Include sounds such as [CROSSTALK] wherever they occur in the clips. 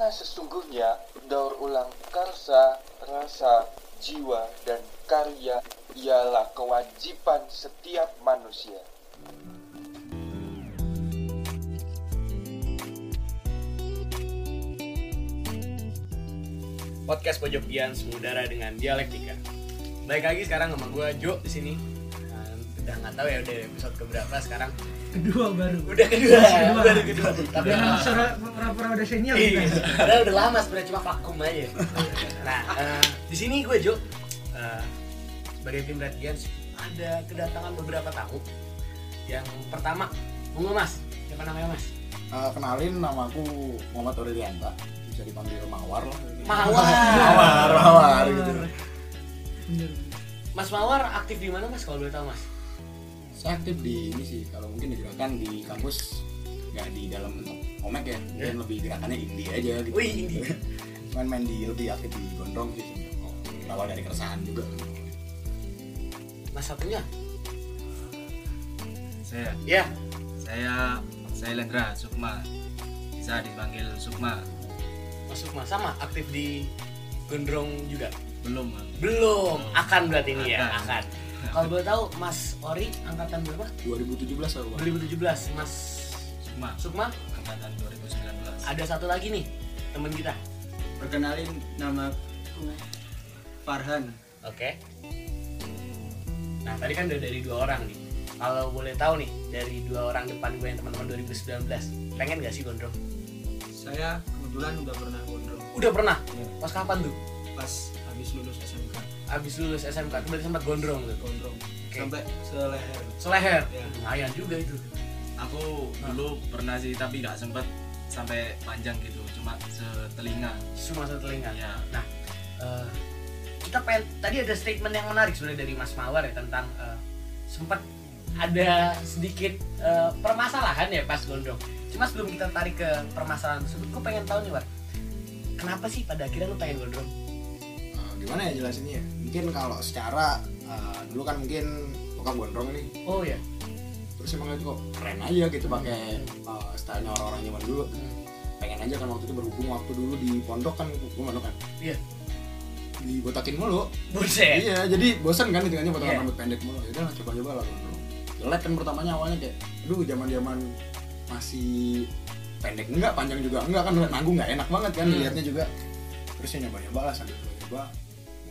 Karena sesungguhnya daur ulang karsa, rasa, jiwa, dan karya ialah kewajiban setiap manusia. podcast pojokian semudara dengan dialektika. Baik lagi sekarang sama gue Jo di sini. Nah, udah nggak tahu ya udah episode keberapa sekarang. Kedua baru Udah kedua, Kedua. baru kedua. Tapi suara pura-pura udah senior iya, gitu. padahal udah lama sebenarnya cuma vakum aja. Nah, eh, di sini gue Jo eh, sebagai tim Red Giants ada kedatangan beberapa tamu. Yang pertama, monggo Mas. Siapa namanya Mas? Eh, kenalin nama aku Muhammad Aurelianta bisa dipanggil Mawar lah Mawar. Mawar Mawar gitu. Mas Mawar aktif di mana Mas kalau boleh tahu Mas? Saya aktif di ini sih kalau mungkin di gerakan di kampus nggak di dalam bentuk omek ya mungkin lebih gerakannya indie aja gitu Wih, indie. cuman main di lebih aktif di gondrong sih awal dari keresahan juga Mas satunya? Saya, Ya, saya, saya Lendra Sukma. Bisa dipanggil Sukma. Mas Sukma sama aktif di Gondrong juga? Belum, Bang. Belum, akan berarti ini ya, Akan. Kalau boleh tahu Mas Ori angkatan berapa? 2017 aku Bang. 2017. Mas Sukma. Sukma Angkatan 2019. ada satu lagi nih teman kita. Perkenalin nama Farhan. Oke. Nah tadi kan udah dari dua orang nih. Kalau boleh tahu nih dari dua orang depan gue yang teman-teman 2019, pengen gak sih gondrong? Saya kebetulan udah pernah gondrong Udah pernah. Ya. Pas kapan tuh? pas habis lulus SMK Abis lulus SMK, tuh berarti sempat gondrong tuh. gondrong Oke. sampai seleher. Seleher. Ya. Lumayan juga itu. Aku dulu pernah sih, tapi nggak sempet sampai panjang gitu. Cuma setelinga. Cuma satu telinga. Ya, Nah, eh, kita pengen tadi ada statement yang menarik sebenarnya dari Mas Mawar ya tentang eh, sempat ada sedikit eh, permasalahan ya pas gondrong. Cuma sebelum kita tarik ke permasalahan tersebut, gue pengen tahu nih, War. Kenapa sih pada akhirnya lu pengen gondrong? Gimana ya jelasinnya ya mungkin kalau secara eh, dulu kan mungkin bukan gondrong nih Oh ya. terus emang itu kok keren aja gitu pakai eh, stylenya orang-orang zaman dulu pengen aja kan waktu itu berhubung waktu dulu di pondok kan gue pondok kan Iya. dibotakin mulu Buset. iya jadi bosan kan hitungannya potongan Iya. rambut pendek mulu ya udah coba coba lah dulu jelek kan pertamanya awalnya kayak aduh zaman zaman masih pendek enggak panjang juga enggak kan nanggung nggak enak banget kan Hmm. dilihatnya juga terus ya nyoba nyoba lah sambil nyoba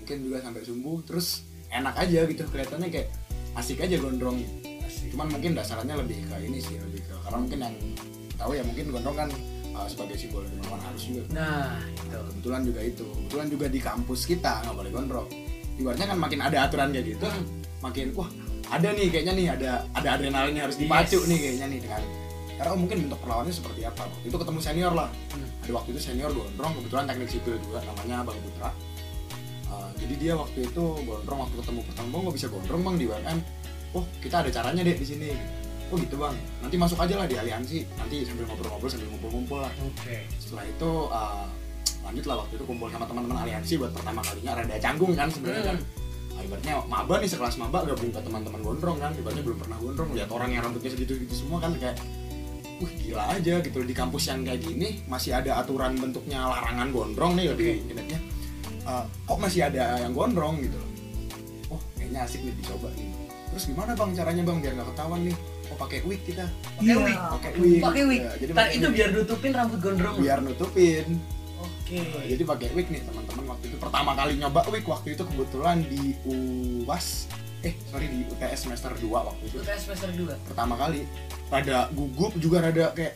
mungkin juga sampai sembuh terus enak aja gitu kelihatannya kayak asik aja gondrong. Cuman mungkin dasarnya lebih ke ini sih lebih ke karena mungkin yang tahu ya mungkin gondrong kan uh, sebagai simbol melawan arus juga. Nah, itu. kebetulan juga itu. Kebetulan juga di kampus kita nggak boleh gondrong. Ibaratnya kan makin ada aturan kayak gitu makin wah ada nih kayaknya nih ada ada adrenalin yang harus dipacu Yes. nih kayaknya nih dengan karena oh, mungkin bentuk perlawannya seperti apa. Waktu itu ketemu senior lah. Hmm. ada waktu itu senior gondrong kebetulan teknik sipil juga namanya bang Putra jadi dia waktu itu gondrong waktu ketemu pertama bang nggak bisa gondrong bang di UMM oh kita ada caranya deh di sini. Oh gitu bang. Nanti masuk aja lah di aliansi. Nanti sambil ngobrol-ngobrol sambil ngumpul-ngumpul lah. Oke. setelah itu uh, lanjut lah waktu itu kumpul sama teman-teman aliansi buat pertama kalinya rada canggung kan sebenarnya kan. Nah, ibaratnya maba nih sekelas maba gabung ke teman-teman gondrong kan. Ibaratnya belum pernah gondrong lihat orang yang rambutnya segitu-gitu semua kan kayak wih gila aja gitu. Di kampus yang kayak gini masih ada aturan bentuknya larangan gondrong nih lebih ingatnya Uh, kok masih ada yang gondrong gitu loh oh kayaknya asik nih dicoba nih terus gimana bang caranya bang biar nggak ketahuan nih oh pakai wig kita Pakai Iya. wig. pakai wig Pakai wig. Ya, jadi pakai itu wig. biar nutupin rambut gondrong. biar nutupin Oke. Nah, jadi pakai wig nih teman-teman waktu itu pertama kali nyoba wig waktu itu kebetulan di UAS eh sorry di UTS semester 2 waktu itu UTS semester 2. pertama kali rada gugup juga rada kayak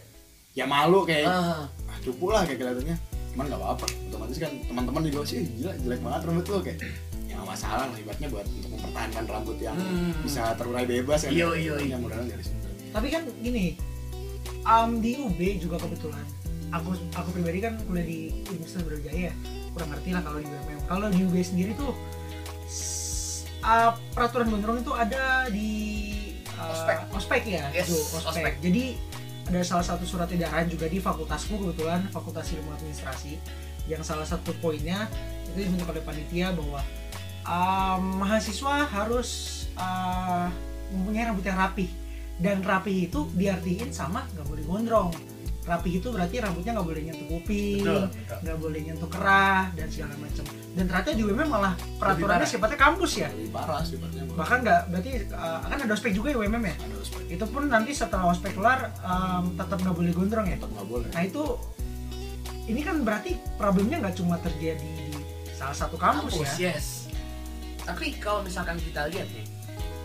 ya malu kayak Ah, ah, cupu lah kayak kelihatannya cuman nggak apa-apa otomatis kan teman-teman juga sih gila jelek banget rambut lo kayak ya nggak masalah lah ibaratnya buat untuk mempertahankan rambut yang Hmm. bisa terurai bebas kan Iya, iya, iya. yang mudah-mudahan dari sini Tapi kan gini, um, di UB juga kebetulan. Aku aku pribadi kan kuliah di Universitas Brawijaya, kurang ngerti lah kalau di UMM. Kalau di UB sendiri tuh uh, peraturan gondrong itu ada di uh, Ospek. ospek ya, Yes, Jo, ospek. ospek. Jadi ada salah satu surat edaran juga di fakultasku kebetulan Fakultas Ilmu Administrasi yang salah satu poinnya itu dibentuk oleh panitia bahwa um, mahasiswa harus uh, mempunyai rambut yang rapih. Dan rapih itu diartiin sama nggak boleh gondrong rapi itu berarti rambutnya nggak boleh nyentuh kuping betul nggak boleh nyentuh kerah dan segala macam. Dan ternyata di UMM malah peraturannya sifatnya kampus ya? Lebih parah sifatnya bahkan nggak berarti uh, kan ada ospek juga ya UMM ya? Ada ospek. Itu pun nanti setelah ospek kelar um, tetap nggak boleh gondrong ya? Tetap nggak boleh. Nah itu ini kan berarti problemnya nggak cuma terjadi di salah satu kampus, kampus ya yes. Tapi kalau misalkan kita lihat nih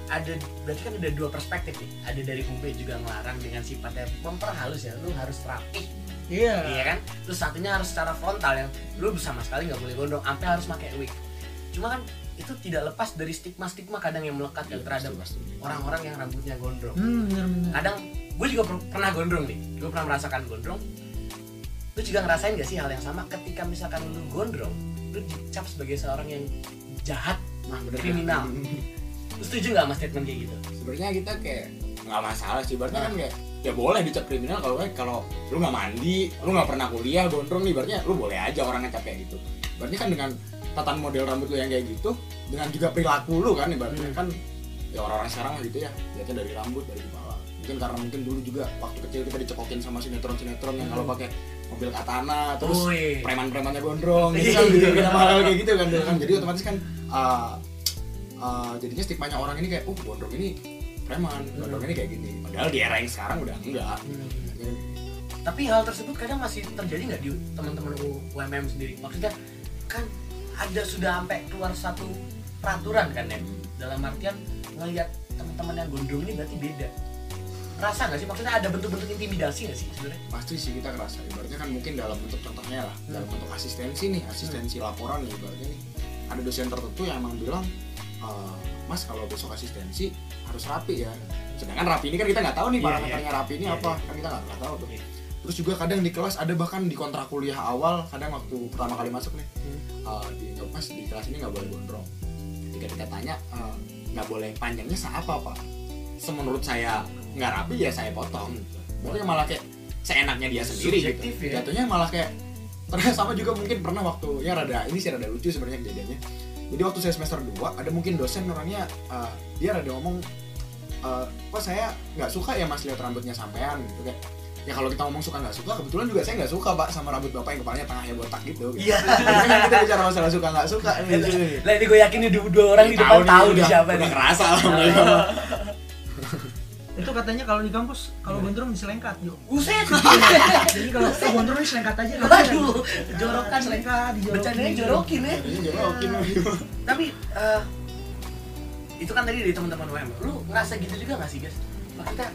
ada berarti kan ada dua perspektif nih. Ada dari UB juga ngelarang dengan sifatnya memperhalus ya lu harus rapi iya. Iya kan? Terus satunya harus secara frontal yang lu sama sekali nggak boleh gondrong sampai harus pakai wig. Cuma kan itu tidak lepas dari stigma-stigma kadang yang melekat kan terhadap pasti, pasti. orang-orang yang rambutnya gondrong. Hmm bener-bener. Kadang gue juga per- pernah gondrong nih. Gue pernah merasakan gondrong. Lu juga ngerasain gak sih hal yang sama? Ketika misalkan lu gondrong lu dicap sebagai seorang yang jahat nah bener. kriminal. [LAUGHS] setuju gak sama statement kayak gitu? Sebenarnya kita kayak nggak masalah sih berarti kan kayak ya boleh dicap kriminal kalau kayak kalau lu nggak mandi lu nggak pernah kuliah gondrong nih berarti lu boleh aja orang ngecap kayak gitu. Berarti kan dengan tatan model rambut lu yang kayak gitu dengan juga perilaku lu kan ibaratnya Hmm. kan ya orang-orang sekarang gitu ya lihatnya dari rambut dari kepala mungkin karena mungkin dulu juga waktu kecil kita dicekokin sama sinetron-sinetron yang kalau pakai mobil katana terus preman-premannya gondrong gitu kan gitu kan kayak gitu kan kan. Jadi otomatis kan uh, uh, jadinya stigmanya orang ini kayak oh gondrong ini preman gondrong ini kayak gini. Padahal di era yang sekarang udah enggak. Hmm. tapi hal tersebut kadang masih terjadi nggak di teman-teman UMM sendiri? Maksudnya kan ada sudah sampai keluar satu peraturan kan ya dalam artian ngelihat teman-teman yang gondrong ini berarti beda. Rasa nggak sih? Maksudnya ada bentuk-bentuk intimidasi nggak sih sebenarnya? Pasti sih kita kerasa. Ibaratnya kan mungkin dalam bentuk contohnya lah dalam bentuk asistensi nih asistensi laporan nih ibaratnya nih. Ada dosen tertentu yang emang bilang "Eh, mas kalau besok asistensi harus rapi ya. Sedangkan rapi ini kan kita nggak tahu nih Iya, parameternya rapi ini Iya, apa. kan kita nggak tahu tuh. Iya. terus juga kadang di kelas ada bahkan di kontrak kuliah awal kadang waktu pertama kali masuk nih Hmm. eh, di mas di kelas ini nggak boleh gondrong. Ketika kita tanya eh, nggak boleh panjangnya seapa pak? Semenurut saya nggak rapi ya saya potong. Pokoknya malah kayak seenaknya dia sendiri Subjektif gitu ya. jatuhnya malah kayak ternyata [LAUGHS] sama juga mungkin pernah waktu ya rada ini sih rada lucu sebenarnya kejadiannya jadi waktu saya semester 2 ada mungkin dosen orangnya eh, dia rada ngomong eh, kok saya nggak suka ya mas lihat rambutnya sampean gitu kayak ya kalau kita ngomong suka nggak suka kebetulan juga saya nggak suka pak sama rambut bapak yang kepalanya tengahnya botak gitu, gitu. Iya. Makanya kita bicara masalah suka nggak suka. Lah ini gue yakin dua, dua orang di depan tahu nih siapa nih. kerasa lah mah. Itu katanya kalau di kampus kalau gondrong diselengkat Jo Buset. [LAUGHS] jadi kalau eh, gondrong diselengkat aja [LAUGHS] apa-apa. jorokan selengkat dijorokin Bercandanya jorokin ya. Ini jorokin lagi. Tapi eh, itu kan tadi dari teman-teman UM. Lu ngerasa gitu juga gak sih, guys? Maksudnya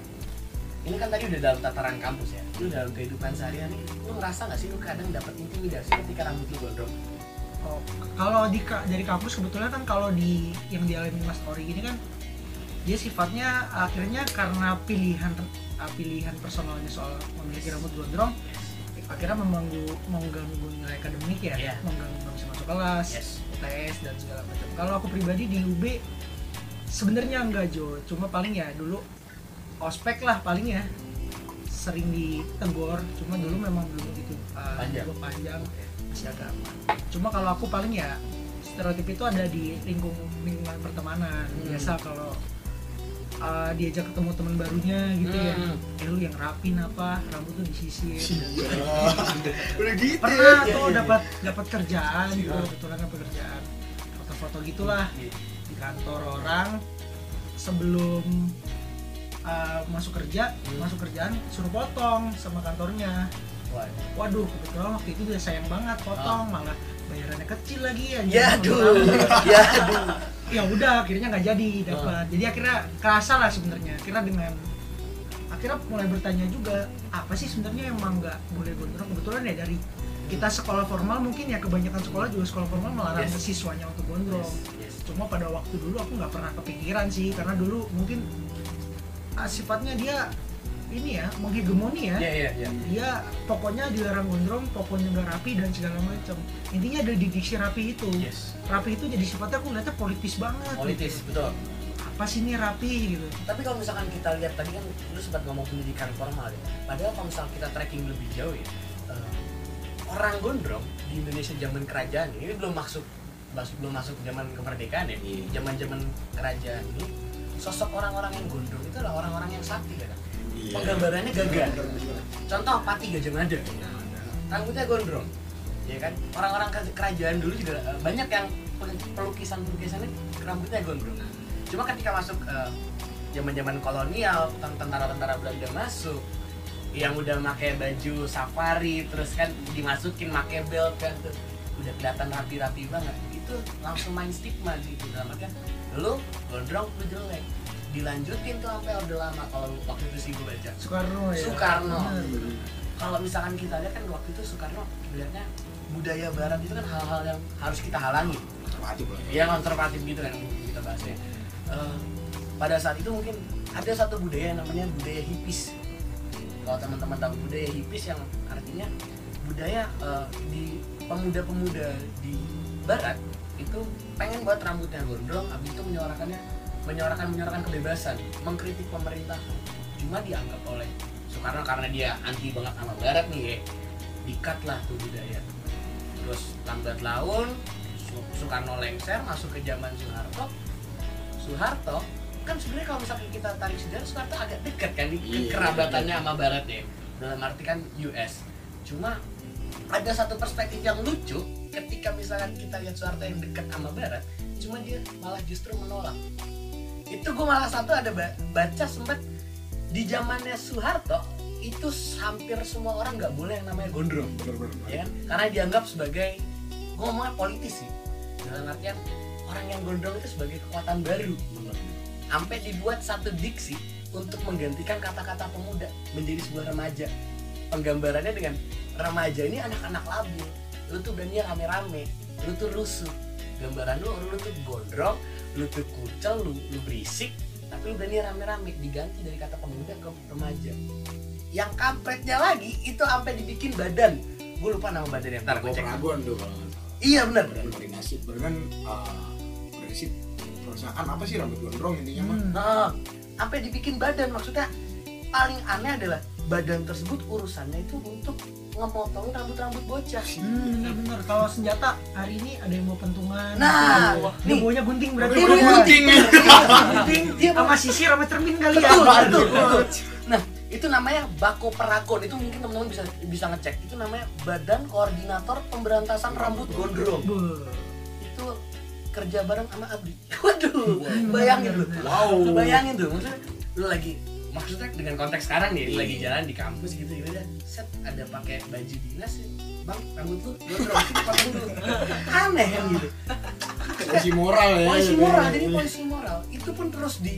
ini kan tadi udah dalam tataran kampus ya. Lu dalam kehidupan sehari-hari, lu ngerasa gak sih lu kadang dapat intimidasi ketika rambut lu gondrong? Oh, kalau di dari kampus kebetulan kan kalau di yang dialami Mas Tori ini kan dia sifatnya akhirnya karena pilihan uh, pilihan personalnya soal memiliki rambut gondrong akhirnya mengganggu mengganggu nilai akademik ya Iya. mengganggu nggak bisa masuk kelas Yes. UTS dan segala macam kalau aku pribadi di UB sebenarnya enggak Jo cuma paling ya dulu ospek lah paling ya sering ditegur cuma dulu memang belum begitu uh, Panjang. panjang masih agak aman cuma kalau aku paling ya stereotip itu ada di lingkung lingkungan pertemanan Hmm. biasa kalau uh, diajak ketemu teman barunya gitu ya Hmm. eh lu yang rapin apa rambut tuh disisir [LAUGHS] Udah gitu. pernah Iya, tuh iya, dapat dapat kerjaan gitu Iya. kebetulan dapat kerjaan foto-foto gitulah Iya. di kantor orang sebelum uh, masuk kerja Hmm. masuk kerjaan suruh potong sama kantornya Waduh. waduh kebetulan waktu itu dia sayang banget potong malah bayarannya kecil lagi ya Ah. Ya aduh. Ya aduh. Ya udah akhirnya nggak jadi dapat. Jadi akhirnya kerasa lah sebenarnya. Akhirnya dengan akhirnya mulai bertanya juga apa sih sebenarnya emang nggak boleh gondrong kebetulan ya dari kita sekolah formal mungkin ya kebanyakan sekolah juga sekolah formal melarang Yes. siswanya untuk gondrong. Yes. cuma pada waktu dulu aku nggak pernah kepikiran sih karena dulu mungkin ah, sifatnya dia ini ya menghegemoni ya Iya, iya, iya. dia pokoknya dilarang gondrong pokoknya nggak rapi dan segala macam intinya ada di diksi rapi itu Yes. rapi itu jadi sifatnya aku lihatnya politis banget Politis, betul. apa sih ini rapi gitu Tapi kalau misalkan kita lihat tadi kan lu sempat ngomong pendidikan formal ya. Padahal kalau misalkan kita tracking lebih jauh ya, eh, orang gondrong di Indonesia zaman kerajaan ini belum masuk belum masuk zaman kemerdekaan ya. Iya. Zaman zaman kerajaan ini sosok orang-orang yang gondrong itu adalah orang-orang yang sakti kan. Iya. penggambarannya gagal. Contoh pati gajah mada. Rambutnya gondrong. Ya kan? Orang-orang ke- kerajaan dulu juga eh, banyak yang pelukisan pelukisannya rambutnya gondrong. Cuma ketika masuk eh, zaman-zaman kolonial ten- tentara-tentara Belanda masuk yang udah pakai baju safari terus kan dimasukin pakai belt kan tuh udah kelihatan rapi-rapi banget. Itu langsung main stigma gitu dalam artian lu gondrong lu jelek dilanjutin tuh sampai orde lama kalau waktu itu sih gue baca. Soekarno ya? Soekarno. Bener. kalau misalkan kita lihat kan waktu itu Soekarno melihatnya budaya barat itu kan hal-hal yang harus kita halangi. Konservatif lah ya konservatif gitu kan yang kita bahasnya Eh, pada saat itu mungkin ada satu budaya yang namanya budaya hipis. Kalau teman-teman tahu budaya hipis yang artinya budaya eh, di pemuda-pemuda di barat itu pengen buat rambutnya gondrong habis itu menyuarakannya menyuarakan menyuarakan kebebasan mengkritik pemerintahan cuma dianggap oleh Soekarno karena dia anti banget sama barat nih ya dikat lah tuh budaya. Terus lambat laun Soekarno lengser masuk ke zaman Soeharto. Soeharto kan sebenarnya kalau misalkan kita tarik sejarah Soeharto agak dekat kan di Iya, kerabatannya sama Barat ya. Dalam arti kan US cuma ada satu perspektif yang lucu ketika misalkan kita lihat Soeharto yang dekat sama Barat cuma dia malah justru menolak itu gue malah satu ada ba- baca sempat di zamannya Soeharto itu hampir semua orang nggak boleh yang namanya gondrong. Ya kan? karena dianggap sebagai ngomongnya politis sih. Dalam artian orang yang gondrong itu sebagai kekuatan baru. Sampai dibuat satu diksi untuk menggantikan kata-kata pemuda menjadi sebuah remaja. Penggambarannya dengan remaja ini anak-anak labil. Lu tuh berani rame-rame. Lu tuh rusuh. Gambaran lu lu tuh gondrong lu tuh kucel lu, lu berisik tapi lu berani rame-rame diganti dari kata pemuda ke remaja. Yang kampretnya lagi itu sampai dibikin badan. Gue lupa nama badannya ntar gue cek. peraguan tuh kalau nggak salah. Iya bener. Badan koordinasi badan uh, koordinasi perusahaan apa sih rambut gondrong intinya mah Hmm. Nah, sampai dibikin badan. Maksudnya paling aneh adalah badan tersebut urusannya itu untuk ngemotong rambut-rambut bocah. Hmm, bener-bener. Kalau senjata hari ini ada yang mau pentungan. Nah, nih. dia maunya gunting berarti. Ini Dia gunting. gunting Dia sama sisir sama cermin kali ya. betul, betul, betul. Nah, itu namanya bako perakon. Itu mungkin teman-teman bisa bisa ngecek. Itu namanya Badan Koordinator Pemberantasan Rambut Gondrong. Itu kerja bareng sama Abdi. [LAUGHS] Waduh, bayangin lu. wow Bayangin tuh, maksudnya lu lagi maksudnya dengan konteks sekarang nih, lu lagi Iya. jalan di kampus gitu gitu ya. Set ada pakai baju dinas ya. Bang, rambut lu gondrong sini potong dulu. Aneh kan gitu. polisi moral ya Polisi moral, jadi polisi moral itu pun terus di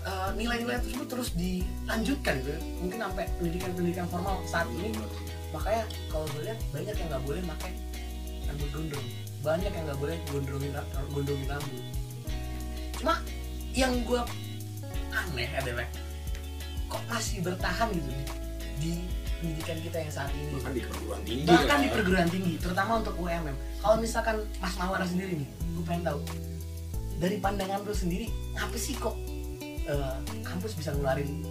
eh, nilai-nilai tersebut terus dilanjutkan gitu. Mungkin sampai pendidikan-pendidikan formal saat ini makanya kalau gue lihat banyak yang nggak boleh pakai rambut gondrong banyak yang nggak boleh gondrongin ra- gondrongin rambut cuma yang gue aneh adalah kok masih bertahan gitu di, di pendidikan kita yang saat ini bahkan di perguruan tinggi bahkan ya. di perguruan tinggi terutama untuk UMM kalau misalkan Mas Mawar sendiri nih gue pengen tahu dari pandangan lu sendiri apa sih kok eh, kampus bisa ngeluarin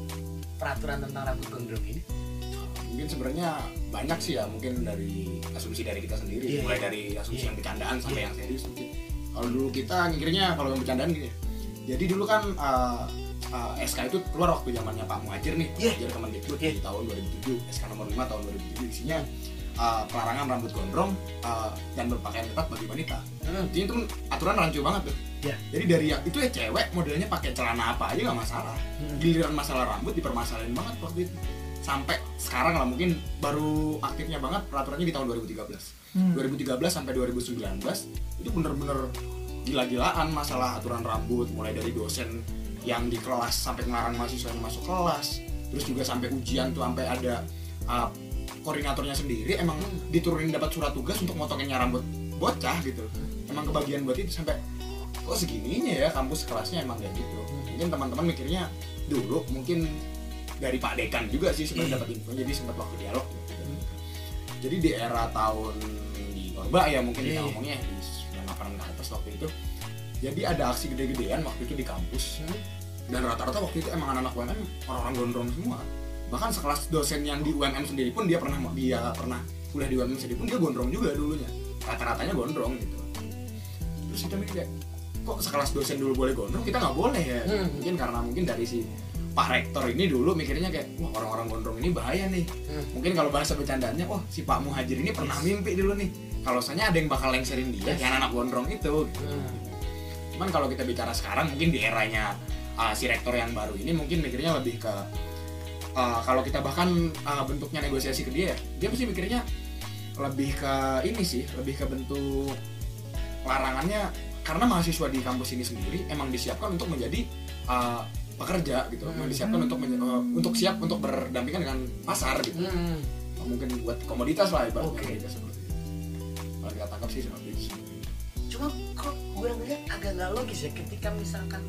peraturan tentang rambut gondrong ini mungkin sebenarnya banyak sih ya mungkin dari asumsi dari kita sendiri Iya. mulai dari asumsi Iya. yang bercandaan sampai Iya. yang serius mungkin kalau dulu kita mikirnya kalau yang bercandaan gini jadi dulu kan uh, uh, SK itu keluar waktu zamannya Pak Muhajir nih Iya. Muhajir Kemendikbud Iya. di tahun 2007 SK nomor 5 tahun 2007 isinya uh, pelarangan rambut gondrong uh, dan berpakaian ketat bagi wanita Hmm. jadi itu aturan rancu banget tuh Iya. jadi dari yang itu ya cewek modelnya pakai celana apa aja nggak masalah Hmm. giliran masalah rambut dipermasalahin banget waktu itu sampai sekarang lah mungkin baru aktifnya banget peraturannya di tahun 2013 Hmm. 2013 sampai 2019 itu bener-bener gila-gilaan masalah aturan rambut mulai dari dosen yang di kelas sampai ngelarang mahasiswanya masuk kelas terus juga sampai ujian tuh sampai ada uh, koordinatornya sendiri emang diturunin dapat surat tugas untuk motonginnya rambut bocah gitu emang kebagian buat itu sampai kok segininya ya kampus kelasnya emang kayak gitu mungkin teman-teman mikirnya dulu mungkin dari Pak Dekan juga sih sebenarnya Iya. dapat info jadi sempat waktu dialog gitu. jadi di era tahun di Orba ya mungkin kita Iya. ngomongnya di 98 ke atas waktu itu jadi ada aksi gede-gedean waktu itu di kampus Hmm. Dan rata-rata waktu itu emang anak-anak UMM orang-orang gondrong semua bahkan sekelas dosen yang di UMM sendiri pun dia pernah dia pernah kuliah di UMM sendiri pun dia gondrong juga dulunya rata-ratanya gondrong gitu terus kita mikir kayak kok sekelas dosen dulu boleh gondrong kita nggak boleh ya Hmm. mungkin karena mungkin dari si Pak Rektor ini dulu mikirnya kayak wah orang-orang gondrong ini bahaya nih Hmm. mungkin kalau bahasa bercandanya wah si Pak Muhajir ini pernah mimpi dulu nih kalau saya ada yang bakal lengserin dia Yes. yang anak gondrong itu Hmm. cuman kalau kita bicara sekarang mungkin di eranya uh, si rektor yang baru ini mungkin mikirnya lebih ke uh, kalau kita bahkan uh, bentuknya negosiasi ke dia dia pasti mikirnya lebih ke ini sih lebih ke bentuk larangannya. Karena mahasiswa di kampus ini sendiri emang disiapkan untuk menjadi uh, pekerja gitu emang disiapkan untuk uh, untuk siap untuk berdampingan dengan pasar gitu. Hmm. mungkin buat komoditas lah ibaratnya Oke. gitu, seperti itu. Kalau kita tangkap sih seperti itu cuma kok gue ngeliat agak nggak logis ya ketika misalkan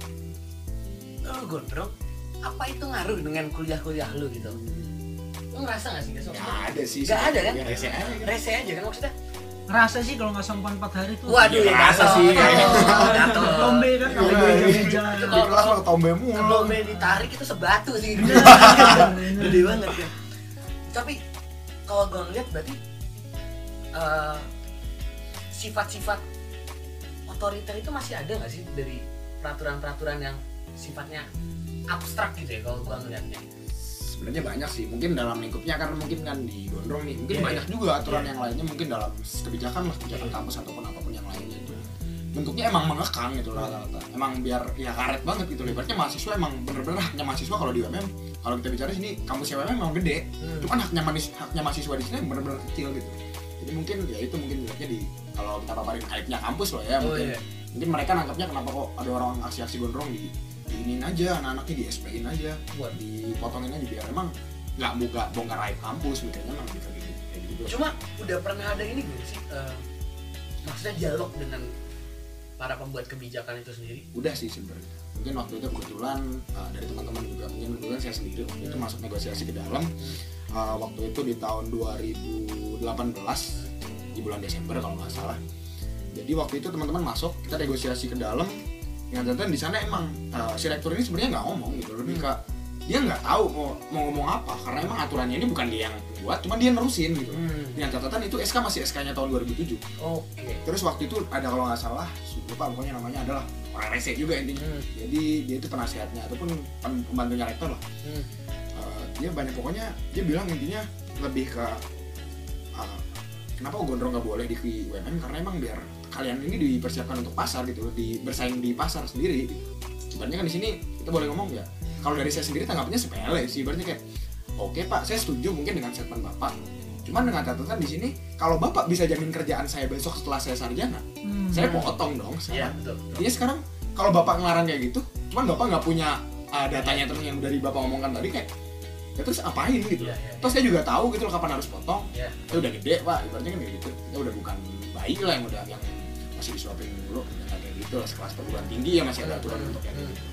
lo gondrong apa itu ngaruh dengan kuliah-kuliah lu gitu? Lu ngerasa gak sih? Guys Nggak ada sih Nggak ada kan? Ya, rese aja kan. rese aja kan maksudnya? Ngerasa sih kalau nggak sampai 4 hari tuh waduh Ya, ya ngerasa sih. gatel, tombe kan kalau Iya, gue iya. jalan. Di kelas lo tombe mulu. Main ditarik itu sebatu sih. [LAUGHS] Gede banget kan tapi kalau gue ngeliat berarti eh, sifat-sifat otoriter itu masih ada nggak sih dari peraturan-peraturan yang sifatnya abstrak gitu ya kalau gue ngeliatnya. Sebenarnya banyak sih mungkin dalam lingkupnya karena mungkin kan di gondrong nih. Mungkin Iya, banyak juga aturan Iya. yang lainnya mungkin dalam kebijakan lah kebijakan Iya. kampus ataupun apa pun yang lainnya itu. Bentuknya emang mengekang gitu lah rata-rata. Emang biar ya karet banget gitu loh. Ibaratnya mahasiswa emang bener-bener haknya mahasiswa kalau di UMM kalau kita bicara sini kampus UMM emang gede. Hmm. cuman haknya manis haknya mahasiswa di sini bener-bener kecil gitu. Jadi mungkin ya itu mungkin ibaratnya di kalau kita paparin aibnya kampus loh ya oh mungkin. iya. Mungkin mereka nangkapnya kenapa kok ada orang aksi-aksi gondrong di diinin aja anak-anaknya di SP-in aja. Buat. dipotongin aja biar emang nggak buka bongkar aib kampus mikirnya emang lebih kayak gitu kayak gitu. Cuma udah pernah ada ini belum sih eh, maksudnya dialog dengan para pembuat kebijakan itu sendiri? Udah sih sebenarnya. Mungkin waktu itu kebetulan uh, dari teman-teman juga mungkin kebetulan saya sendiri waktu itu masuk negosiasi ke dalam. Uh, waktu itu di tahun 2018 di bulan Desember kalau nggak salah. Jadi waktu itu teman-teman masuk kita negosiasi ke dalam yang ternyata di sana emang uh, si rektor ini sebenarnya nggak ngomong gitu lebih ke dia nggak tahu mau mau ngomong apa karena emang aturannya ini bukan dia yang buat cuma dia nerusin gitu. Dengan catatan itu SK masih SK-nya tahun 2007 oke. Terus waktu itu ada kalau nggak salah lupa pokoknya namanya adalah orang rese juga intinya. Hmm. jadi dia itu penasihatnya ataupun pem- pembantunya rektor lah. Hmm. Eh, dia banyak pokoknya dia bilang intinya lebih ke eh, kenapa gondrong nggak boleh di UMM karena emang biar kalian ini dipersiapkan untuk pasar gitu loh, di bersaing di pasar sendiri gitu. Ibaratnya kan di sini kita boleh ngomong ya kalau dari saya sendiri tanggapannya sepele sih ibaratnya kayak oke pak saya setuju mungkin dengan statement bapak cuman dengan catatan di sini kalau bapak bisa jamin kerjaan saya besok setelah saya sarjana Hmm. saya potong dong iya sekarang betul, betul. Artinya sekarang kalau bapak ngelarang kayak gitu, cuman bapak nggak punya uh, datanya terus yang dari bapak omongkan tadi kayak ya terus apain gitu. Iya, iya, Terus saya juga tahu gitu loh kapan harus potong. Iya. Ya udah gede pak, ibaratnya kan kayak gitu. Ya udah bukan bayi lah yang udah yang masih disuapin dulu, ya kayak gitu lah sekelas perguruan tinggi ya masih ada aturan untuk kayak gitu.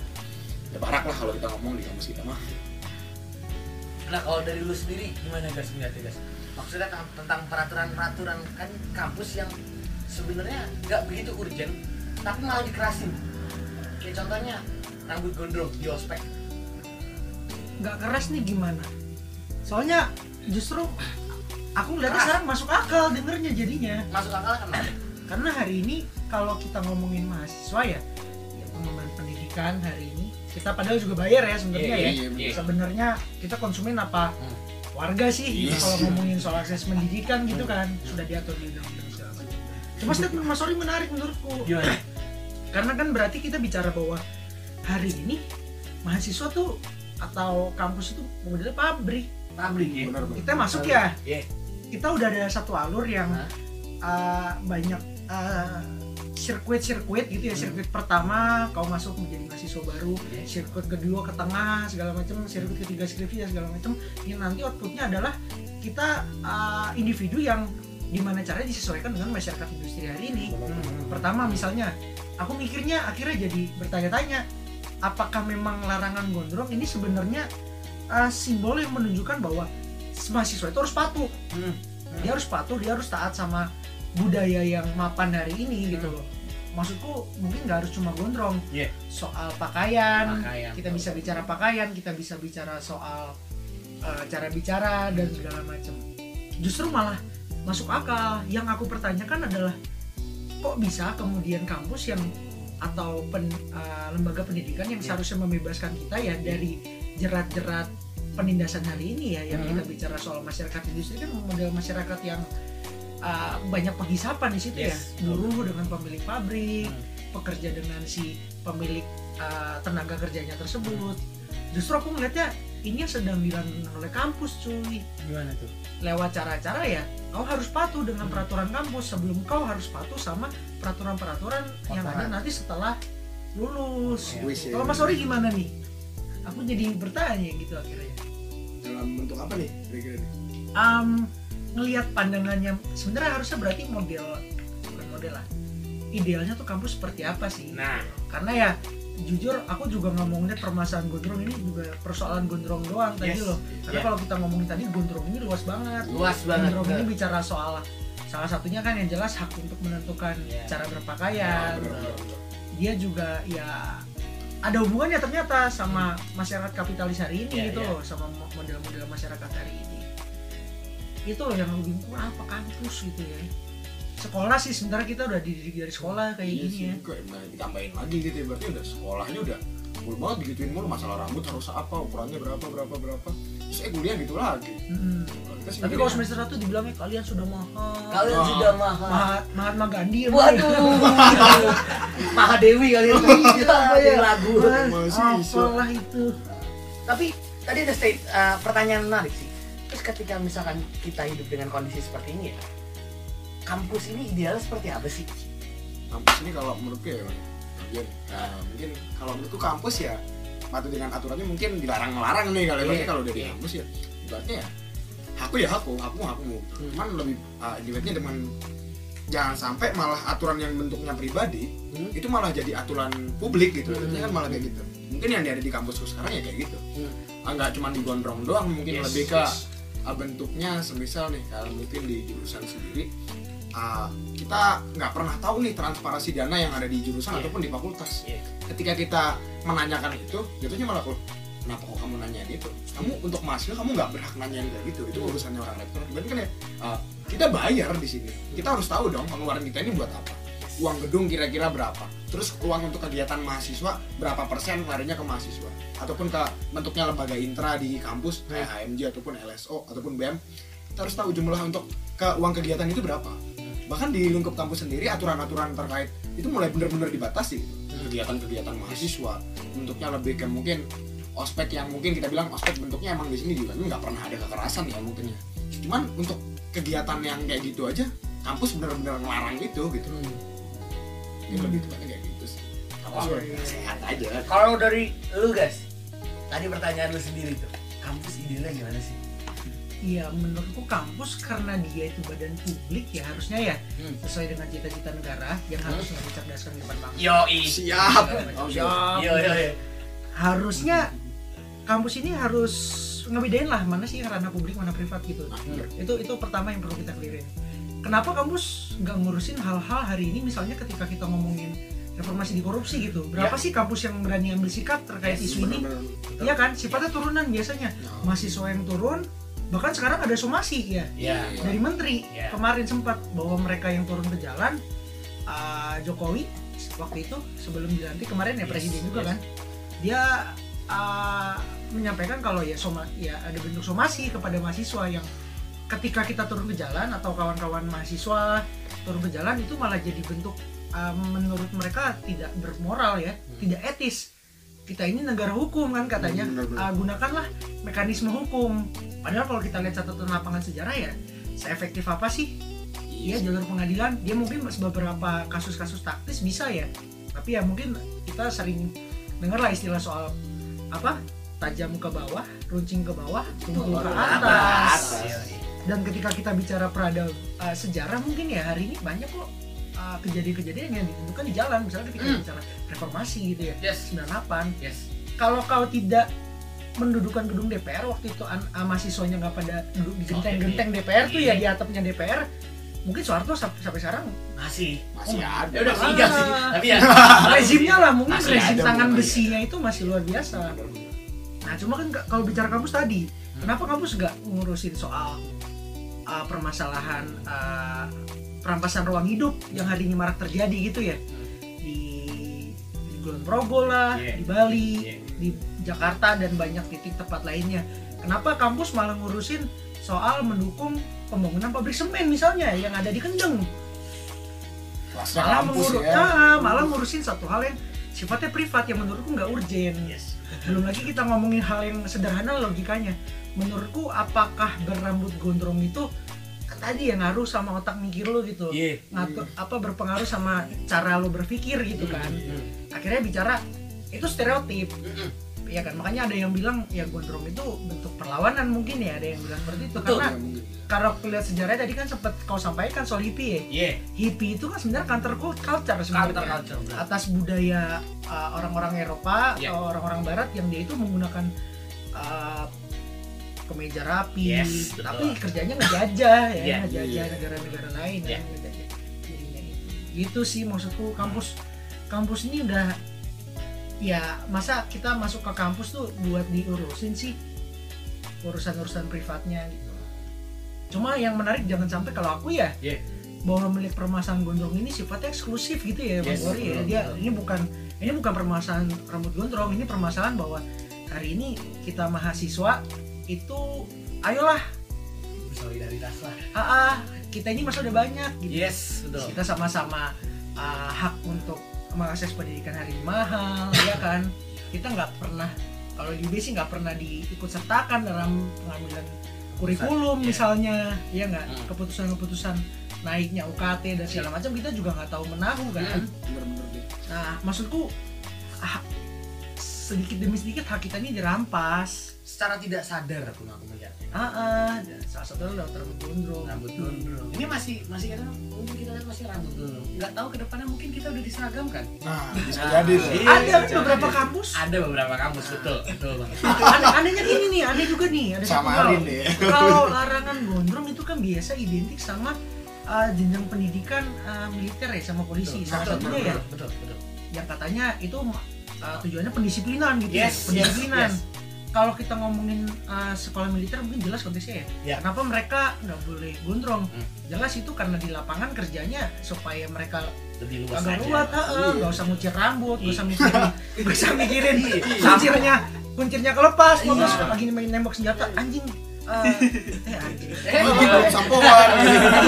Ya barak lah kalau kita ngomong di kampus kita mah. Nah kalau dari lu sendiri gimana guys ngeliatnya guys? Maksudnya tentang peraturan-peraturan kan kampus yang sebenarnya nggak begitu urgent, tapi malah dikerasin. Kayak contohnya rambut gondrong di ospek. nggak keras nih gimana soalnya justru aku ngeliatnya sekarang masuk akal dengernya jadinya Masuk akal kan? Karena hari ini kalau kita ngomongin mahasiswa ya, ya pengembangan pendidikan hari ini kita padahal juga bayar ya sebenarnya Iya, ya iya, iya. sebenarnya kita konsumen apa Hmm. warga sih Yes. kalau ngomongin soal akses pendidikan gitu kan sudah diatur di undang-undang segala macam cuma statement Mas Ori menarik menurutku Gimana? karena kan berarti kita bicara bahwa hari ini mahasiswa tuh atau kampus itu modelnya pabrik Pabrik ya? Benar benar. kita masuk ya Iya. kita udah ada satu alur yang Hah? uh, banyak uh, sirkuit-sirkuit gitu ya Hmm. sirkuit pertama kau masuk menjadi mahasiswa baru Iya. sirkuit kedua ke tengah segala macam sirkuit ketiga skripsi ya segala macam yang nanti outputnya adalah kita uh, individu yang di mana caranya disesuaikan dengan masyarakat industri hari ini Hmm. pertama misalnya aku mikirnya akhirnya jadi bertanya-tanya apakah memang larangan gondrong ini sebenarnya uh, simbol yang menunjukkan bahwa mahasiswa itu harus patuh Hmm. dia harus patuh dia harus taat sama budaya yang mapan hari ini gitu loh. Maksudku mungkin nggak harus cuma gondrong. Iya. soal pakaian, Pakaian. kita bisa bicara pakaian kita bisa bicara soal uh, cara bicara dan segala macam. Justru malah masuk akal. Yang aku pertanyakan adalah kok bisa kemudian kampus yang atau pen- uh, lembaga pendidikan yang seharusnya membebaskan kita ya dari jerat-jerat penindasan hari ini ya yang Hmm. kita bicara soal masyarakat industri kan model masyarakat yang uh, banyak penghisapan di situ Yes, ya buruh dengan pemilik pabrik Hmm. pekerja dengan si pemilik uh, tenaga kerjanya tersebut justru aku melihatnya ini yang sedang dilakukan oleh kampus cuy Gimana tuh? lewat cara-cara ya kau harus patuh dengan Hmm. peraturan kampus sebelum kau harus patuh sama peraturan-peraturan yang ada nanti setelah lulus. Wis, ya. Kalau Mas Ori gimana nih? Aku jadi bertanya gitu akhirnya. dalam bentuk apa nih kira-kira? Um, ngelihat pandangannya sebenarnya harusnya berarti model bukan model lah. Idealnya tuh kampus seperti apa sih? Nah, Karena ya jujur aku juga ngomongnya permasalahan gondrong ini juga persoalan gondrong doang tadi Yes. loh. Karena Yeah. kalau kita ngomongin tadi gondrong ini luas banget. luas banget. Gondrong ini bicara soal salah satunya kan yang jelas hak untuk menentukan Iya. cara berpakaian. bener, bener. Dia juga ya ada hubungannya ternyata sama masyarakat kapitalis hari ini Iya, gitu iya. loh, sama mo- model-model masyarakat hari ini. Itu loh yang lebih bingung apa kampus gitu ya. Sekolah sih sebenarnya kita udah dididik dari sekolah kayak Iya gini sih, ya. kok emang ditambahin lagi gitu ya berarti udah sekolahnya udah full banget digituin mulu masalah rambut harus apa ukurannya berapa berapa berapa terus eh kuliah gitu lagi sih Tapi kalau semester 1 dibilangnya kalian sudah mahal. Kalian Wah. sudah mahal. Mahat, Mahatma Gandhi [LAUGHS] ya. Waduh. Mahadewi kalian tuh. Itu apa ya lagu. Apalah itu. Tapi tadi ada state uh, pertanyaan menarik sih. Terus ketika misalkan kita hidup dengan kondisi seperti ini ya, kampus ini idealnya seperti apa sih? kampus ini kalau menurutku ya mungkin nah, mungkin kalau menurutku kampus ya patuh dengan aturannya mungkin dilarang melarang nih kalau Iya, ibaratnya kalau dari iya. kampus ya ibaratnya ya aku ya aku aku aku Hmm. cuman lebih uh, ibaratnya dengan jangan sampai malah aturan yang bentuknya pribadi Hmm. itu malah jadi aturan publik gitu Hmm. Kan malah kayak gitu mungkin yang ada di kampusku sekarang ya kayak gitu Hmm. Ah, nggak cuma digondrong doang mungkin Yes, lebih ke yes. Uh, bentuknya semisal nih kalau mungkin di jurusan sendiri. Uh, kita nggak pernah tahu nih transparansi dana yang ada di jurusan Iya. ataupun di fakultas. Iya. ketika kita menanyakan itu jatuhnya malah kok kenapa kok kamu nanyain itu? Kamu untuk mahasiswa kamu nggak berhak nanyain kayak gitu itu urusannya orang rektor. Berarti kan ya uh, kita bayar di sini. Kita harus tahu dong pengeluaran kita ini buat apa uang gedung kira-kira berapa? Terus uang untuk kegiatan mahasiswa berapa persen larinya ke mahasiswa? Ataupun ke bentuknya lembaga intra di kampus kayak HMJ ataupun LSO ataupun BEM kita harus tahu jumlah untuk ke uang kegiatan itu berapa? Bahkan di lingkup kampus sendiri aturan-aturan terkait itu mulai benar-benar dibatasi. Kegiatan-kegiatan mahasiswa. Bentuknya lebih ke mungkin ospek yang mungkin kita bilang ospek bentuknya emang di sini juga nggak pernah ada kekerasan ya mungkin ya. Cuman untuk kegiatan yang kayak gitu aja kampus benar-benar ngelarang itu gitu itu lebih tepatnya kayak gitu sih Oh, udah sehat aja Kalau dari lu guys, tadi pertanyaan lu sendiri tuh, kampus idealnya gimana sih? Iya menurutku kampus karena dia itu badan publik ya harusnya ya Hmm. sesuai dengan cita-cita negara yang harus mencerdaskan kehidupan bangsa. Yoi. siap Oh, Yo siap. yo yo. Harusnya kampus ini harus ngebedain lah mana sih yang ranah publik mana privat gitu. Bener. Itu itu pertama yang perlu kita clearin. Kenapa kampus nggak ngurusin hal-hal hari ini misalnya ketika kita ngomongin reformasi di korupsi gitu. Berapa sih kampus yang berani ambil sikap terkait Yes, isu ini? Iya kan, sifatnya turunan biasanya. Nah, Mahasiswa yang turun, bahkan sekarang ada somasi ya Ya. dari menteri Ya. kemarin sempat bahwa mereka yang turun ke jalan uh, Jokowi waktu itu sebelum dilantik kemarin ya Yes, presiden juga yes. kan dia uh, menyampaikan kalau ya soma ya ada bentuk somasi kepada mahasiswa yang ketika kita turun ke jalan atau kawan-kawan mahasiswa turun ke jalan itu malah jadi bentuk uh, menurut mereka tidak bermoral ya Hmm. tidak etis. Kita ini negara hukum kan katanya. Hmm. Uh, gunakanlah mekanisme hukum. Padahal kalau kita lihat catatan lapangan sejarah ya seefektif apa sih? Iya jalur pengadilan. Dia mungkin beberapa kasus-kasus taktis bisa ya. Tapi ya mungkin kita sering dengar lah istilah soal apa? Tajam ke bawah runcing ke bawah tumpul ke atas. Yoi. Dan ketika kita bicara perada uh, sejarah mungkin ya hari ini banyak kok uh, kejadian-kejadian yang ditentukan di jalan misalnya ketika Hmm. bicara reformasi gitu ya Yes. 98 Yes. kalau kau tidak mendudukan gedung DPR waktu itu an- ah, mahasiswanya nggak pada duduk di genteng-genteng DPR tuh ya di atapnya DPR mungkin Soeharto sampai, sampai sekarang Masih. masih ada Ya udah Ah. sih enggak sih. Tapi ya. [LAUGHS] rezimnya lah mungkin Masih rezim ada tangan mungkin. besinya itu masih luar biasa nah cuma kan kalau bicara kampus tadi Hmm. kenapa kampus nggak ngurusin soal uh, permasalahan uh, perampasan ruang hidup yang hari ini marak terjadi gitu ya di di Kulon Progo lah Iya. di Bali Iya. di Jakarta dan banyak titik tempat lainnya. Kenapa kampus malah ngurusin soal mendukung pembangunan pabrik semen misalnya yang ada di Kendeng? Malah, kampus menguru- ya Ah, malah ngurusin satu hal yang sifatnya privat yang menurutku nggak urgen. Belum lagi kita ngomongin hal yang sederhana logikanya. Menurutku apakah berambut gondrong itu kan tadi yang ngaruh sama otak mikir lo gitu. Iya. ngatur apa berpengaruh sama cara lo berpikir gitu kan akhirnya bicara itu stereotip ya kan makanya ada yang bilang ya gondrong itu bentuk perlawanan mungkin ya ada yang bilang seperti itu Betul. karena Ya, kalau lihat sejarahnya tadi kan sempat kau sampaikan soal hippie ya Iya. hippie itu kan sebenarnya counter culture sebenarnya Counter culture. atas budaya uh, orang-orang Eropa Iya. atau orang-orang Barat yang dia itu menggunakan uh, kemeja rapi, Yes, betul. tapi kerjanya ngejajah ya, Iya. ngejajah Iya. negara-negara lain Iya. ya, ngejajah. Gitu sih maksudku kampus kampus ini udah ya masa kita masuk ke kampus tuh buat diurusin sih urusan-urusan privatnya gitu. Cuma yang menarik jangan sampai kalau aku ya Iya. bahwa melihat permasalahan gondrong ini sifatnya eksklusif gitu ya Bang Yes, Gori ya. Dia ini bukan ini bukan permasalahan rambut gondrong, ini permasalahan bahwa hari ini kita mahasiswa itu ayolah Solidaritas lah. ah, ah, kita ini masa udah banyak gitu. Yes, betul. Kita sama-sama ah, hak untuk mengakses pendidikan hari ini mahal [LAUGHS] ya kan. Kita nggak pernah kalau di UB sih nggak pernah diikut sertakan dalam pengambilan kurikulum Iya. misalnya ya nggak Hmm. keputusan-keputusan naiknya UKT dan segala macam kita juga nggak tahu menahu kan deh nah maksudku ah, sedikit demi sedikit hak kita ini dirampas Secara tidak sadar aku aku melihatnya. ah, ah, dan salah satu adalah rambut gondrong Rambut gondrong. Ini masih masih kan mungkin kita lihat masih rambut gondrong. Nggak tahu ke depannya mungkin kita udah diseragamkan. nah bisa Ah, jadi iya. ada beberapa kampus Ada beberapa kampus betul betul banget. [LAUGHS] aneh anehnya gini nih aneh juga nih ada samarin deh kalau larangan gondrong itu kan biasa identik sama uh, jenjang pendidikan uh, militer ya sama polisi salah Betul, satunya ya betul, betul, betul. yang katanya itu uh, tujuannya pendisiplinan gitu ya, Yes, pendisiplinan yes, kalau kita ngomongin uh, sekolah militer mungkin jelas konteksnya ya Ya. kenapa mereka nggak boleh gondrong Hmm. jelas itu karena di lapangan kerjanya supaya mereka Lebih luas agak ah, Iya. nggak usah ngucir rambut nggak Iya. usah mikirin [LAUGHS] nggak usah mikirin kuncirnya kuncirnya kelepas Iya. terus lagi main nembak senjata anjing eh eh anjing Eh, belum sampoan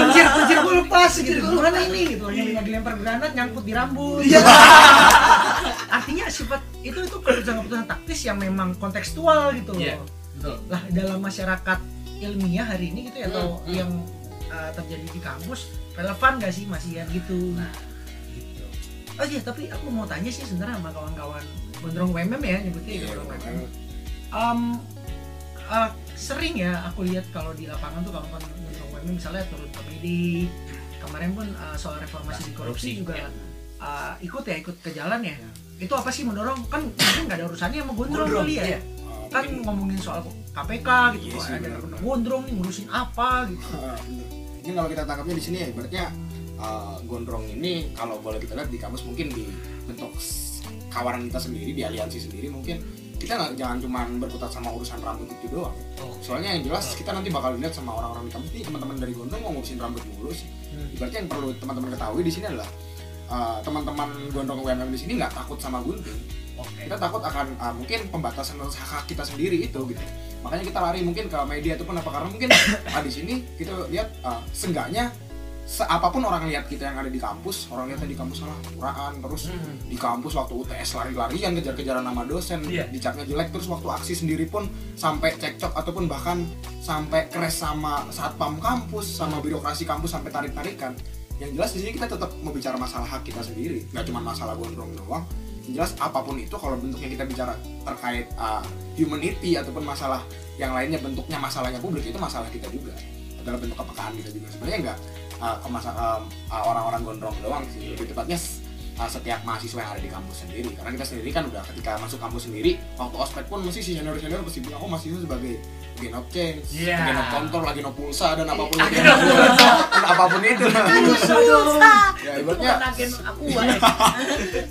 kuncir kuncir gue lepas gitu gimana ini gitu lagi lagi lempar granat nyangkut di rambut Iya. [LAUGHS] artinya sifat itu itu keputusan-keputusan taktis yang memang kontekstual gitu loh Iya. betul. lah dalam masyarakat ilmiah hari ini gitu ya atau hmm. yang uh, terjadi di kampus relevan gak sih masih yang gitu Nah, gitu. oh iya tapi aku mau tanya sih sebenarnya sama kawan-kawan gondrong WMM ya nyebutnya bener. WMM um, uh, sering ya aku lihat kalau di lapangan tuh kawan-kawan WMM misalnya turun ke medi kemarin pun uh, soal reformasi di korupsi juga ya. uh, ikut ya ikut ke jalan ya. Ya. itu apa sih mendorong? Kan mungkin nggak ada urusannya sama gondrong kali ya. iya. Ah, kan ngomongin soal KPK gitu Iya kok sih, ada gondrong nih ngurusin apa? Gitu. Ah, bener. Ini kalau kita tangkapnya di sini ya, ibaratnya uh, gondrong ini kalau boleh kita lihat di kampus mungkin di bentuk kawanan kita sendiri di aliansi sendiri mungkin kita nggak jangan cuma berkutat sama urusan rambut itu doang. Oh. Soalnya yang jelas kita nanti bakal lihat sama orang-orang di kampus ini teman-teman dari gondrong mau ngurusin rambut dulu sih. Hmm. Ibaratnya yang perlu teman-teman ketahui di sini adalah uh, teman-teman gondrong UMM di sini nggak takut sama gunting. Oke. Kita takut akan uh, mungkin pembatasan hak kita sendiri itu gitu. Makanya kita lari mungkin ke media ataupun apa karena mungkin [COUGHS] ah, di sini kita lihat uh, seenggaknya seapapun orang lihat kita yang ada di kampus, orang lihatnya di kampus salah kuraan terus Hmm. di kampus waktu UTS lari-larian kejar-kejaran nama dosen, Iya. dicapnya jelek terus waktu aksi sendiri pun sampai cekcok ataupun bahkan sampai crash sama satpam kampus sama birokrasi kampus sampai tarik-tarikan. Yang jelas di sini kita tetap mau bicara masalah hak kita sendiri, nggak cuma masalah gondrong doang. Yang jelas apa pun itu kalau bentuknya kita bicara terkait uh, humanity ataupun masalah yang lainnya bentuknya masalahnya publik itu masalah kita juga adalah bentuk kepekaan kita juga sebenarnya nggak uh, ke masa- um, uh, orang-orang gondrong doang sih lebih tepatnya uh, setiap mahasiswa yang ada di kampus sendiri karena kita sendiri kan udah ketika masuk kampus sendiri waktu ospek pun mesti si senior senior pasti bilang oh mahasiswa sebagai genop change, Iya. genop kontor, lagi no pulsa dan apa pun Iya, itu, [LAUGHS] Genop dan apa pun itu. [LAUGHS] ya ibaratnya agen aku ya.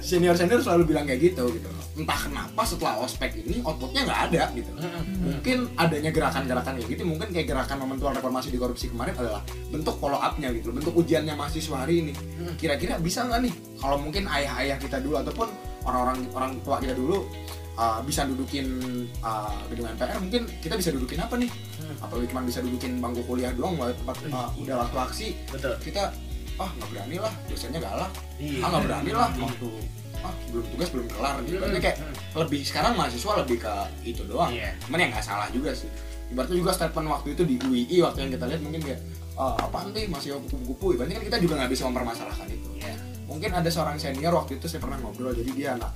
senior senior selalu bilang kayak gitu gitu. Entah kenapa setelah ospek ini outputnya nggak ada gitu. Mungkin adanya gerakan-gerakan kayak gitu, mungkin kayak gerakan momentual reformasi di korupsi kemarin adalah bentuk follow up-nya gitu, bentuk ujiannya mahasiswa hari ini. Hmm. Kira-kira bisa nggak nih? Kalau mungkin ayah-ayah kita dulu ataupun orang-orang orang tua kita dulu uh, bisa dudukin uh, gedung MPR mungkin kita bisa dudukin apa nih? Hmm. apalagi cuma bisa dudukin bangku kuliah doang waktu tempat uh, udah waktu aksi betul. kita ah nggak berani lah dosennya galak. Iya. Ah nggak berani lah. Waktu ah belum tugas belum kelar gitu. Berarti kayak lebih sekarang mahasiswa lebih ke itu doang. Iya. cuman ya nggak salah juga sih. Ibaratnya juga statement waktu itu di UII waktu yang kita lihat mungkin kayak ah, apa nanti masih kupu-kupu. Ibaratnya kan kita juga nggak bisa mempermasalahkan itu. Iya. mungkin ada seorang senior waktu itu saya pernah ngobrol jadi dia anak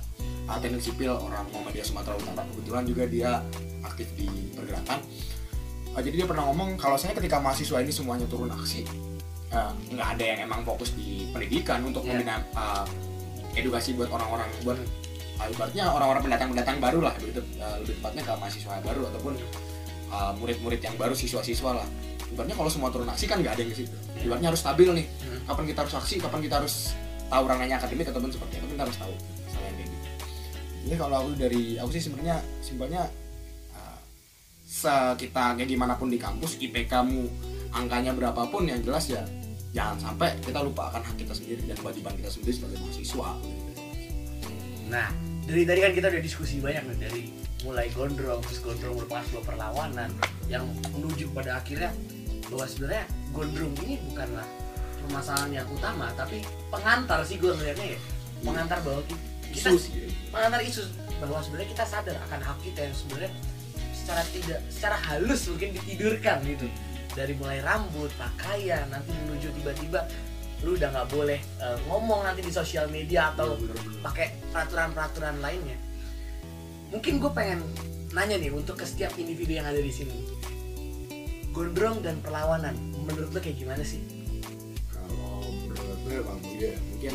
teknik sipil orang Muhammadiyah Sumatera Utara. Kebetulan juga dia aktif di pergerakan. Ah, jadi dia pernah ngomong kalau saya ketika mahasiswa ini semuanya turun aksi ah, nggak ada yang emang fokus di pendidikan untuk Iya. membina ah, edukasi buat orang-orang. Buat ah, ibaratnya orang-orang pendatang-pendatang baru lah begitu. Ah, lebih tepatnya ke mahasiswa baru ataupun ah, murid-murid yang baru siswa-siswa lah. Ibaratnya kalau semua turun aksi kan nggak ada yang ke situ. Ibaratnya harus stabil nih. Hmm. kapan kita harus aksi kapan kita harus tahu ranahnya akademik ataupun seperti apa kita harus tahu. Misalnya kayak gitu. Jadi kalau aku dari aku sih sebenarnya simpelnya uh, se kita kayak gimana pun di kampus IPK mu angkanya berapapun yang jelas ya jangan sampai kita lupa akan hak kita sendiri dan kewajiban kita sendiri sebagai mahasiswa. Nah, dari tadi kan kita udah diskusi banyak nih dari mulai gondrong, terus gondrong berpas sebuah perlawanan yang menuju pada akhirnya bahwa sebenarnya gondrong ini bukanlah permasalahan yang utama, tapi pengantar sih gue melihatnya ya, pengantar bahwa ki- kita Isu sih. pengantar isu bahwa sebenarnya kita sadar akan hak kita yang sebenarnya secara tidak secara halus mungkin ditidurkan gitu dari mulai rambut pakaian nanti menuju tiba-tiba lu udah nggak boleh eh, ngomong nanti di sosial media atau pakai peraturan-peraturan lainnya. Mungkin gue pengen nanya nih untuk ke setiap individu yang ada di sini. Gondrong dan perlawanan menurut lo kayak gimana sih? Kalau menurut gue bang ya mungkin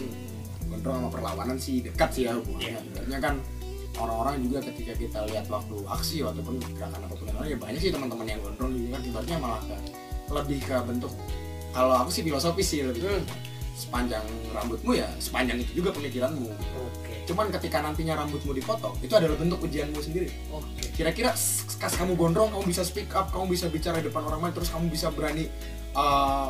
kontrol sama perlawanan sih dekat sih ya hubungannya. Ibaratnya kan orang-orang juga ketika kita lihat waktu aksi ataupun gerakan apa pun yang lain ya banyak sih teman-teman yang gondrong juga kan. Ibaratnya malah ke lebih ke bentuk kalau aku sih filosofis sih lebih Hmm. sepanjang rambutmu ya sepanjang itu juga pemikiranmu. Oke. Cuman ketika nantinya rambutmu dipotong itu adalah bentuk ujianmu sendiri. Oke. Kira-kira kas kamu gondrong kamu bisa speak up kamu bisa bicara di depan orang lain terus kamu bisa berani eh,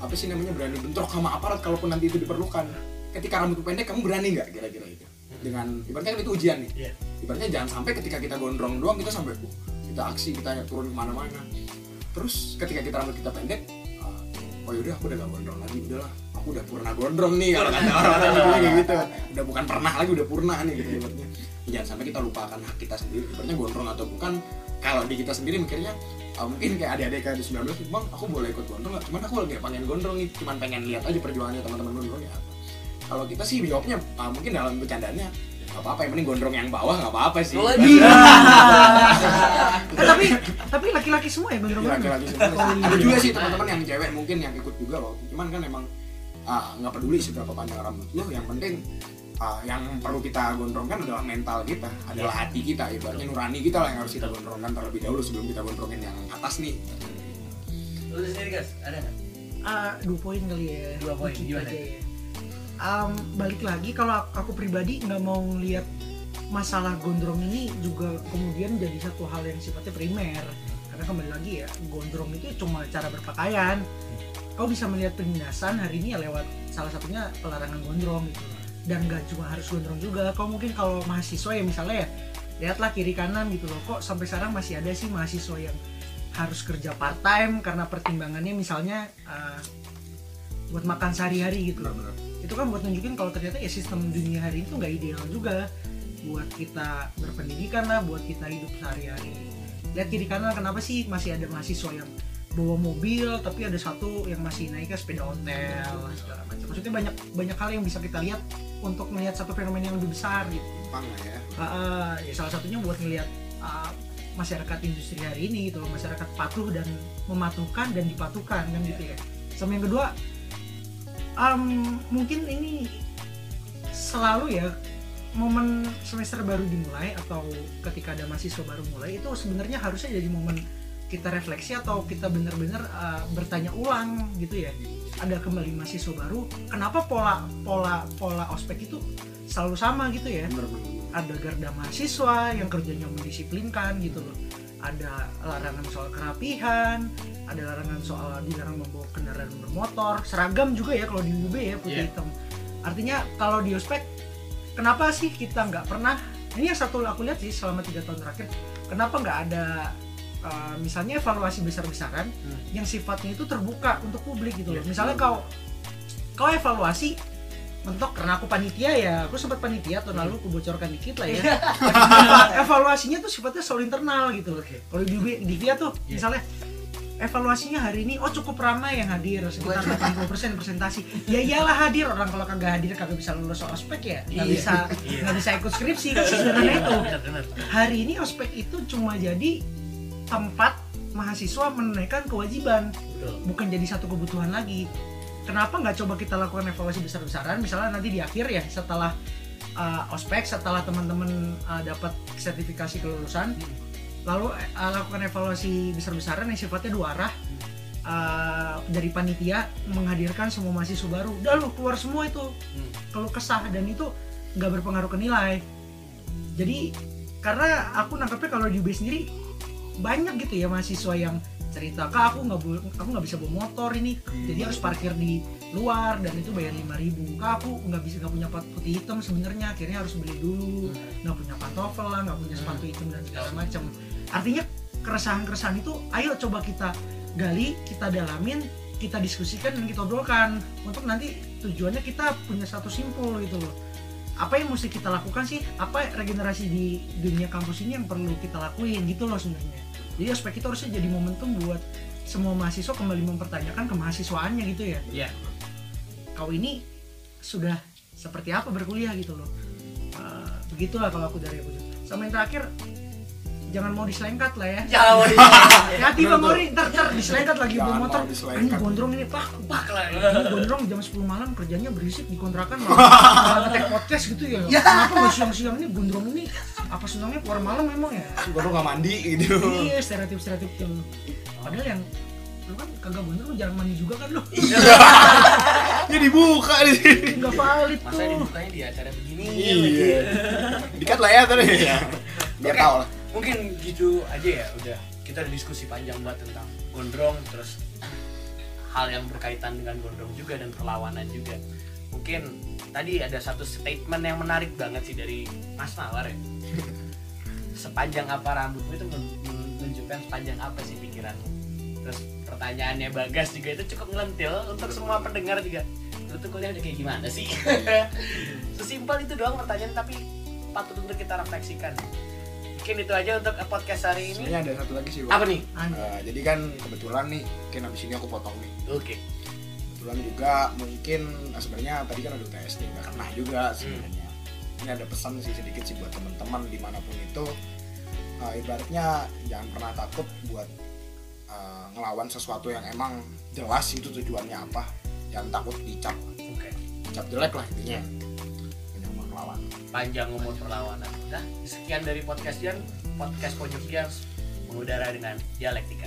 apa sih namanya berani bentrok sama aparat kalaupun nanti itu diperlukan. Ketika rambutmu pendek kamu berani nggak kira-kira itu? Dengan ibaratnya kan itu ujian nih. Iya. ibaratnya jangan sampai ketika kita gondrong doang kita sampai "Wah, kita aksi kita turun ke mana-mana terus ketika kita rambut kita pendek ah, oh yaudah aku udah gak gondrong lagi. Udahlah aku udah purna gondrong nih kalau kata orang-orang gitu kayak [LAUGHS] gitu. Udah bukan pernah lagi udah purna nih gitu ibaratnya jangan sampai kita lupakan hak kita sendiri ibaratnya gondrong atau bukan kalau di kita sendiri mikirnya ah, mungkin kayak adik-adik kayak di 19 bang aku boleh ikut gondrong nggak? Cuman aku lagi pengen gondrong nih cuman pengen lihat aja perjuangannya teman-teman gondrong ya kalau kita sih jawabnya ah, mungkin dalam bercandanya nggak apa-apa yang penting gondrong yang bawah nggak apa-apa sih. [LAUGHS] Eh, tapi tapi laki-laki semua ya gondrong laki-laki semua. Ada juga sih teman-teman yang cewek mungkin yang ikut juga loh. Cuman kan emang ah, nggak peduli seberapa panjang rambut lo yang penting ah, yang perlu kita gondrongkan adalah mental kita. Adalah hati kita. Ibaratnya nurani kita lah yang harus kita gondrongkan terlebih dahulu sebelum kita gondrongin yang atas nih. Lu sendiri guys ada nggak? Ah, dua poin kali ya. Dua poin, gimana? aja ya. Am, balik lagi kalau aku pribadi nggak mau lihat masalah gondrong ini juga kemudian jadi satu hal yang sifatnya primer. Karena kembali lagi ya gondrong itu cuma cara berpakaian. Kau bisa melihat penindasan hari ini ya lewat salah satunya pelarangan gondrong gitu. Dan nggak cuma harus gondrong juga kau mungkin kalau mahasiswa ya misalnya ya lihatlah kiri kanan gitu loh. Kok sampai sekarang masih ada sih mahasiswa yang harus kerja part time karena pertimbangannya misalnya uh, buat makan sehari-hari gitu itu kan buat nunjukin kalau ternyata ya sistem dunia hari itu nggak ideal juga. Buat kita berpendidikan lah buat kita hidup sehari-hari. Lihat kiri kanan kenapa sih masih ada mahasiswa yang bawa mobil tapi ada satu yang masih naiknya sepeda segala macam. Maksudnya banyak banyak hal yang bisa kita lihat untuk melihat satu fenomena yang lebih besar gitu. Lah ya. Ah, ah, ya salah satunya buat ngelihat ah, masyarakat industri hari ini gitu loh masyarakat patuh dan mematuhkan dan dipatuhkan kan gitu ya. Sama yang kedua am, mungkin ini selalu ya momen semester baru dimulai atau ketika ada mahasiswa baru mulai itu sebenarnya harusnya jadi momen kita refleksi atau kita benar-benar ah, bertanya ulang gitu ya. Ada kembali mahasiswa baru kenapa pola pola pola ospek itu selalu sama gitu ya? Ada garda mahasiswa yang kerjanya mendisiplinkan gitu loh ada larangan soal kerapihan ada larangan soal dilarang membawa kendaraan bermotor seragam juga ya kalau di UB ya putih Iya. hitam artinya kalau di ospek kenapa sih kita nggak pernah ini yang satu aku lihat sih selama tiga tahun terakhir kenapa nggak ada uh, misalnya evaluasi besar-besaran Hmm. yang sifatnya itu terbuka untuk publik gitu loh Iya. misalnya kau kau evaluasi mentok karena aku panitia ya. Aku sempat panitia tahun lalu aku bocorkan dikit lah ya. Evaluasinya tuh sifatnya soal internal gitu loh. Kalau di di Via tuh Iya. misalnya evaluasinya hari ini oh cukup ramai yang hadir sekitar 80% presentasi. Ya iyalah hadir orang kalau kagak hadir kagak bisa lulus ospek ya. Nggak Iya. bisa Iya. nggak bisa ikut skripsi kan sederhana itu. hari ini ospek itu cuma jadi tempat mahasiswa menunaikan kewajiban. Betul. bukan jadi satu kebutuhan lagi kenapa nggak coba kita lakukan evaluasi besar-besaran? Misalnya nanti di akhir ya setelah uh, ospek setelah teman-teman uh, dapat sertifikasi kelulusan lalu uh, lakukan evaluasi besar-besaran yang sifatnya dua arah. Uh, dari panitia menghadirkan semua mahasiswa baru udah lu keluar semua itu. Hmm. kalau kesah dan itu nggak berpengaruh ke nilai. Jadi karena aku nangkepnya kalau di UB sendiri banyak gitu ya mahasiswa yang cerita kak aku nggak aku nggak bisa bawa motor ini. Jadi harus parkir di luar dan itu bayar 5000 kak aku nggak bisa nggak punya putih hitam sebenarnya akhirnya harus beli dulu. Nggak punya pantofel lah nggak punya sepatu hitam dan segala macam. Artinya keresahan-keresahan itu ayo coba kita gali kita dalamin kita diskusikan dan kita obrolkan untuk nanti tujuannya kita punya satu simpul gitu loh. Apa yang mesti kita lakukan sih? Apa regenerasi di dunia kampus ini yang perlu kita lakuin? Gitu loh sebenarnya jadi aspek itu harusnya jadi momentum buat semua mahasiswa kembali mempertanyakan kemahasiswaannya gitu ya. Iya. kau ini sudah seperti apa berkuliah gitu loh. Eh, begitulah kalau aku dari aku sama yang terakhir jangan mau diselengkat lah ya Jangan mau [LAUGHS] di hati bang Ori ntar ntar diselengkat lagi bawa motor mau diselengkat. anjing gondrong ini pak pak lah. [LAUGHS] ini gondrong jam 10 malam kerjanya berisik di kontrakan malah ngetek podcast gitu ya kenapa nggak siang-siang ini gondrong ini apa senangnya keluar malam memang ya Baru nggak mandi gitu. iya stereotip stereotip yang padahal yang lu kan kagak gondrong lu jarang mandi juga kan lu Ya dibuka di sini. nggak valid Masa tuh dibukanya di acara begini Iya. Dikat lah ya tadi ya. Biar Oke. tahu lah. Mungkin gitu aja ya udah kita diskusi panjang banget tentang gondrong terus hal yang berkaitan dengan gondrong juga dan perlawanan juga. Mungkin tadi ada satu statement yang menarik banget sih dari Mas Mawar ya. [LAUGHS] Sepanjang apa rambutmu itu men- menunjukkan sepanjang apa sih pikiranmu. Terus pertanyaannya Bagas juga itu cukup ngelentil untuk semua pendengar juga. Lu tuh kuliah udah kayak gimana sih? [LAUGHS] Sesimpel itu doang pertanyaan tapi patut untuk kita refleksikan. Mungkin itu aja untuk podcast hari ini. Sebenarnya ada satu lagi sih. Bang. Apa nih? Eh, jadi kan kebetulan nih, mungkin abis ini aku potong nih. Oke. Kebetulan juga mungkin nah sebenarnya tadi kan ada UTS nih, nggak kena juga sebenarnya. Ini ada pesan sih sedikit sih buat teman-teman di mana pun itu. eh, ibaratnya jangan pernah takut buat eh, ngelawan sesuatu yang emang jelas itu tujuannya apa. Jangan takut dicap, Oke. dicap jelek lah intinya. Jangan ngelawan. Panjang umur perlawanan. Nah, sekian dari podcast Jan, podcast Pojok Jan mengudara dengan dialektika.